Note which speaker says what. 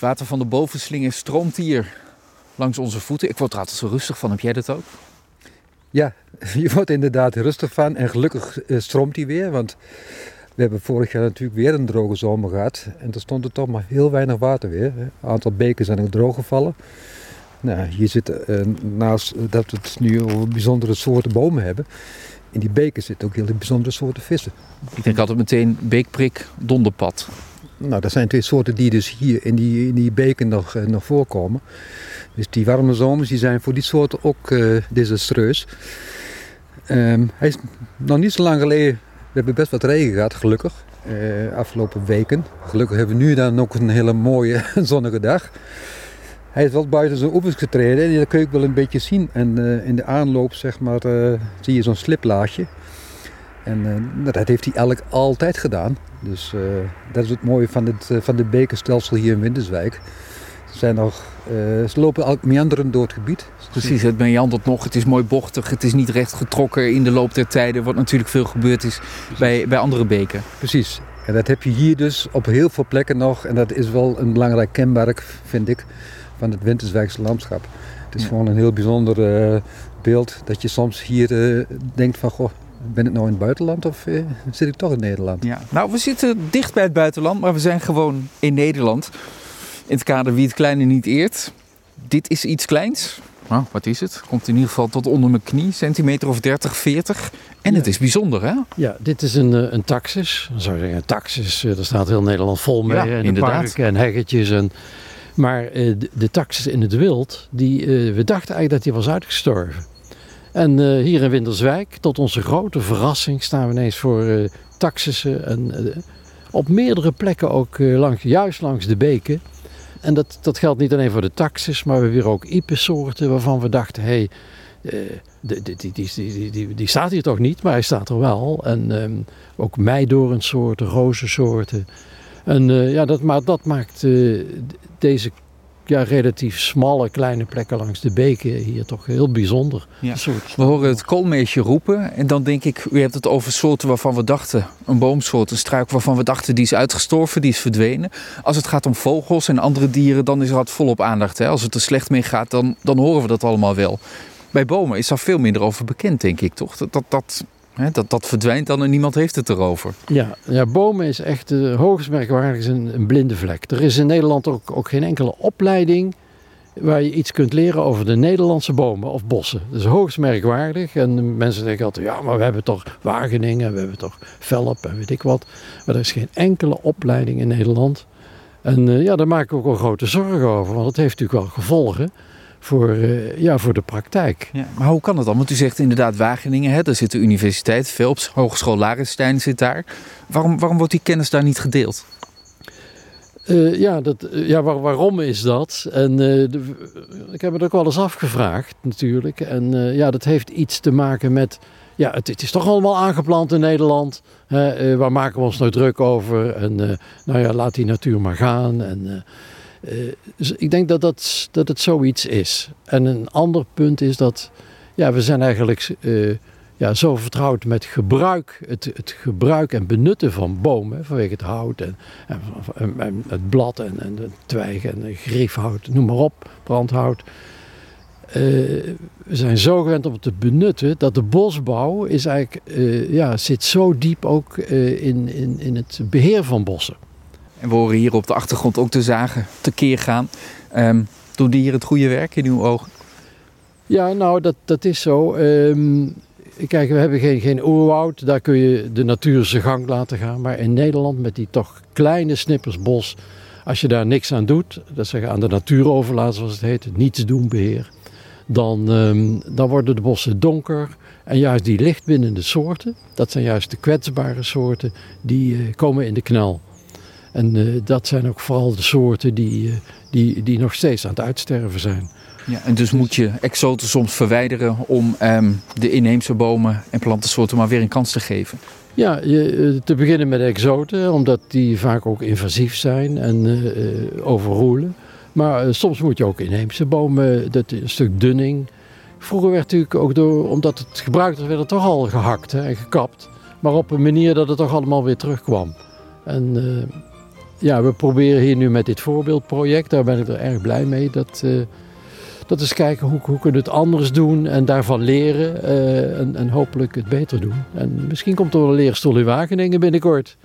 Speaker 1: Het water van de bovenslingen stroomt hier langs onze voeten. Ik word er altijd zo rustig van. Heb jij dat ook?
Speaker 2: Ja, je wordt inderdaad rustig van. En gelukkig eh, stroomt hij weer. Want we hebben vorig jaar natuurlijk weer een droge zomer gehad. En er stond er toch maar heel weinig water weer. Een aantal beken zijn ook droog gevallen. Nou, hier zit uh, naast dat we het nu over bijzondere soorten bomen hebben. In die beken zitten ook hele bijzondere soorten vissen.
Speaker 1: Ik denk altijd meteen beekprik, donderpad.
Speaker 2: Nou, dat zijn twee soorten die dus hier in die, in die beken nog, uh, nog voorkomen. Dus die warme zomers die zijn voor die soorten ook uh, desastreus. Um, hij is nog niet zo lang geleden, we hebben best wat regen gehad, gelukkig. Uh, afgelopen weken. Gelukkig hebben we nu dan ook een hele mooie zonnige dag. Hij is wel buiten zijn oevers getreden en dat kun je ook wel een beetje zien. En in de aanloop zeg maar, zie je zo'n sliplaagje. En dat heeft hij eigenlijk altijd gedaan. Dus dat is het mooie van, het, van de bekerstelsel hier in Winterswijk. Ze, zijn nog, uh, ze lopen al meanderen door het gebied.
Speaker 1: Precies, het meandert nog. Het is mooi bochtig. Het is niet recht getrokken in de loop der tijden. Wat natuurlijk veel gebeurd is bij, bij andere beken.
Speaker 2: Precies. En dat heb je hier dus op heel veel plekken nog. En dat is wel een belangrijk kenmerk, vind ik, van het Winterswijkse landschap. Het is ja. gewoon een heel bijzonder uh, beeld. Dat je soms hier denkt van, goh, ben ik nou in het buitenland of uh, zit ik toch in Nederland?
Speaker 1: Ja. Nou, we zitten dicht bij het buitenland, maar we zijn gewoon in Nederland. In het kader wie het kleine niet eert. Dit is iets kleins. Nou, wat is het? Komt in ieder geval tot onder mijn knie, centimeter of 30, 40. En ja. het is bijzonder, hè?
Speaker 3: Ja, dit is een, een taxis. Dan zou je zeggen, een taxis, daar staat heel Nederland vol mee.
Speaker 1: Ja,
Speaker 3: en
Speaker 1: inderdaad.
Speaker 3: parken en heggetjes. En, maar uh, de, de taxis in het wild, die, uh, we dachten eigenlijk dat die was uitgestorven. En uh, hier in Winterswijk, tot onze grote verrassing, staan we ineens voor taxissen. En op meerdere plekken ook langs, juist langs de beken. En dat, dat geldt niet alleen voor de taxis, maar we hebben weer ook ipensoorten waarvan we dachten, hé, hey, die, die, die, die, staat hier toch niet, maar hij staat er wel. En um, ook meidoornsoorten, rozensoorten. En uh, ja, dat, maar dat maakt uh, deze ja, relatief smalle kleine plekken langs de beken hier toch heel bijzonder.
Speaker 1: Ja. We horen het koolmeesje roepen en dan denk ik, u hebt het over soorten waarvan we dachten, een boomsoort, een struik waarvan we dachten die is uitgestorven, die is verdwenen. Als het gaat om vogels en andere dieren, dan is er volop aandacht. Hè? Als het er slecht mee gaat, dan, dan horen we dat allemaal wel. Bij bomen is daar veel minder over bekend, denk ik toch? Dat, dat, dat, dat, dat verdwijnt dan en niemand heeft het erover.
Speaker 3: Ja, ja bomen is echt uh, hoogst een, een blinde vlek. Er is in Nederland ook, ook geen enkele opleiding waar je iets kunt leren over de Nederlandse bomen of bossen. Dat is hoogst merkwaardig. En mensen denken altijd, ja, maar we hebben toch Wageningen, we hebben toch Velp en weet ik wat. Maar er is geen enkele opleiding in Nederland. En uh, ja, daar maak ik ook wel grote zorgen over, want het heeft natuurlijk wel gevolgen voor, uh, ja, voor de praktijk.
Speaker 1: Ja, maar hoe kan het dan? Want u zegt inderdaad Wageningen, hè? daar zit de universiteit, Velps, Hogeschool Larenstein zit daar. Waarom, waarom wordt die kennis daar niet gedeeld?
Speaker 3: Uh, ja, dat, uh, ja waar, waarom is dat? En de, ik heb het ook wel eens afgevraagd natuurlijk. En ja, dat heeft iets te maken met... Ja, het, het is toch allemaal aangeplant in Nederland. waar maken we ons nou druk over? En nou ja, laat die natuur maar gaan. En... Uh, dus ik denk dat, dat, dat het zoiets is. En een ander punt is dat ja, we zijn eigenlijk uh, ja, zo vertrouwd met gebruik, het, het gebruik en benutten van bomen, vanwege het hout en, en, het blad en, en de twijgen en de griefhout, noem maar op, brandhout. Uh, we zijn zo gewend om het te benutten dat de bosbouw is eigenlijk, ja, zit zo diep ook in, in, in het beheer van bossen.
Speaker 1: En we horen hier op de achtergrond ook de zagen tekeer gaan. Um, doen die hier het goede werk in uw ogen?
Speaker 3: Ja, nou, dat, dat is zo. Um, kijk, we hebben geen, geen oerwoud. Daar kun je de natuur zijn gang laten gaan. Maar in Nederland met die toch kleine snippers bos... als je daar niks aan doet, dat zeggen aan de natuur overlaten zoals het heet... niets doen beheer... Dan, um, dan worden de bossen donker... En juist die lichtbindende soorten, dat zijn juist de kwetsbare soorten, die uh, komen in de knel. En uh, dat zijn ook vooral de soorten die, uh, die, die nog steeds aan het uitsterven zijn.
Speaker 1: Ja, en dus moet je exoten soms verwijderen om um, de inheemse bomen en plantensoorten maar weer een kans te geven?
Speaker 3: Ja, je, te beginnen met exoten, omdat die vaak ook invasief zijn en uh, overroelen. Maar soms moet je ook inheemse bomen, dat een stuk dunning. Vroeger werd natuurlijk ook door, omdat het gebruikt werd, werd het toch al gehakt hè, en gekapt. Maar op een manier dat het toch allemaal weer terugkwam. En ja, we proberen hier nu met dit voorbeeldproject, daar ben ik er erg blij mee, dat, uh, dat is kijken hoe, hoe kunnen we het anders doen en daarvan leren uh, en, en, hopelijk het beter doen. En misschien komt er wel een leerstoel in Wageningen binnenkort.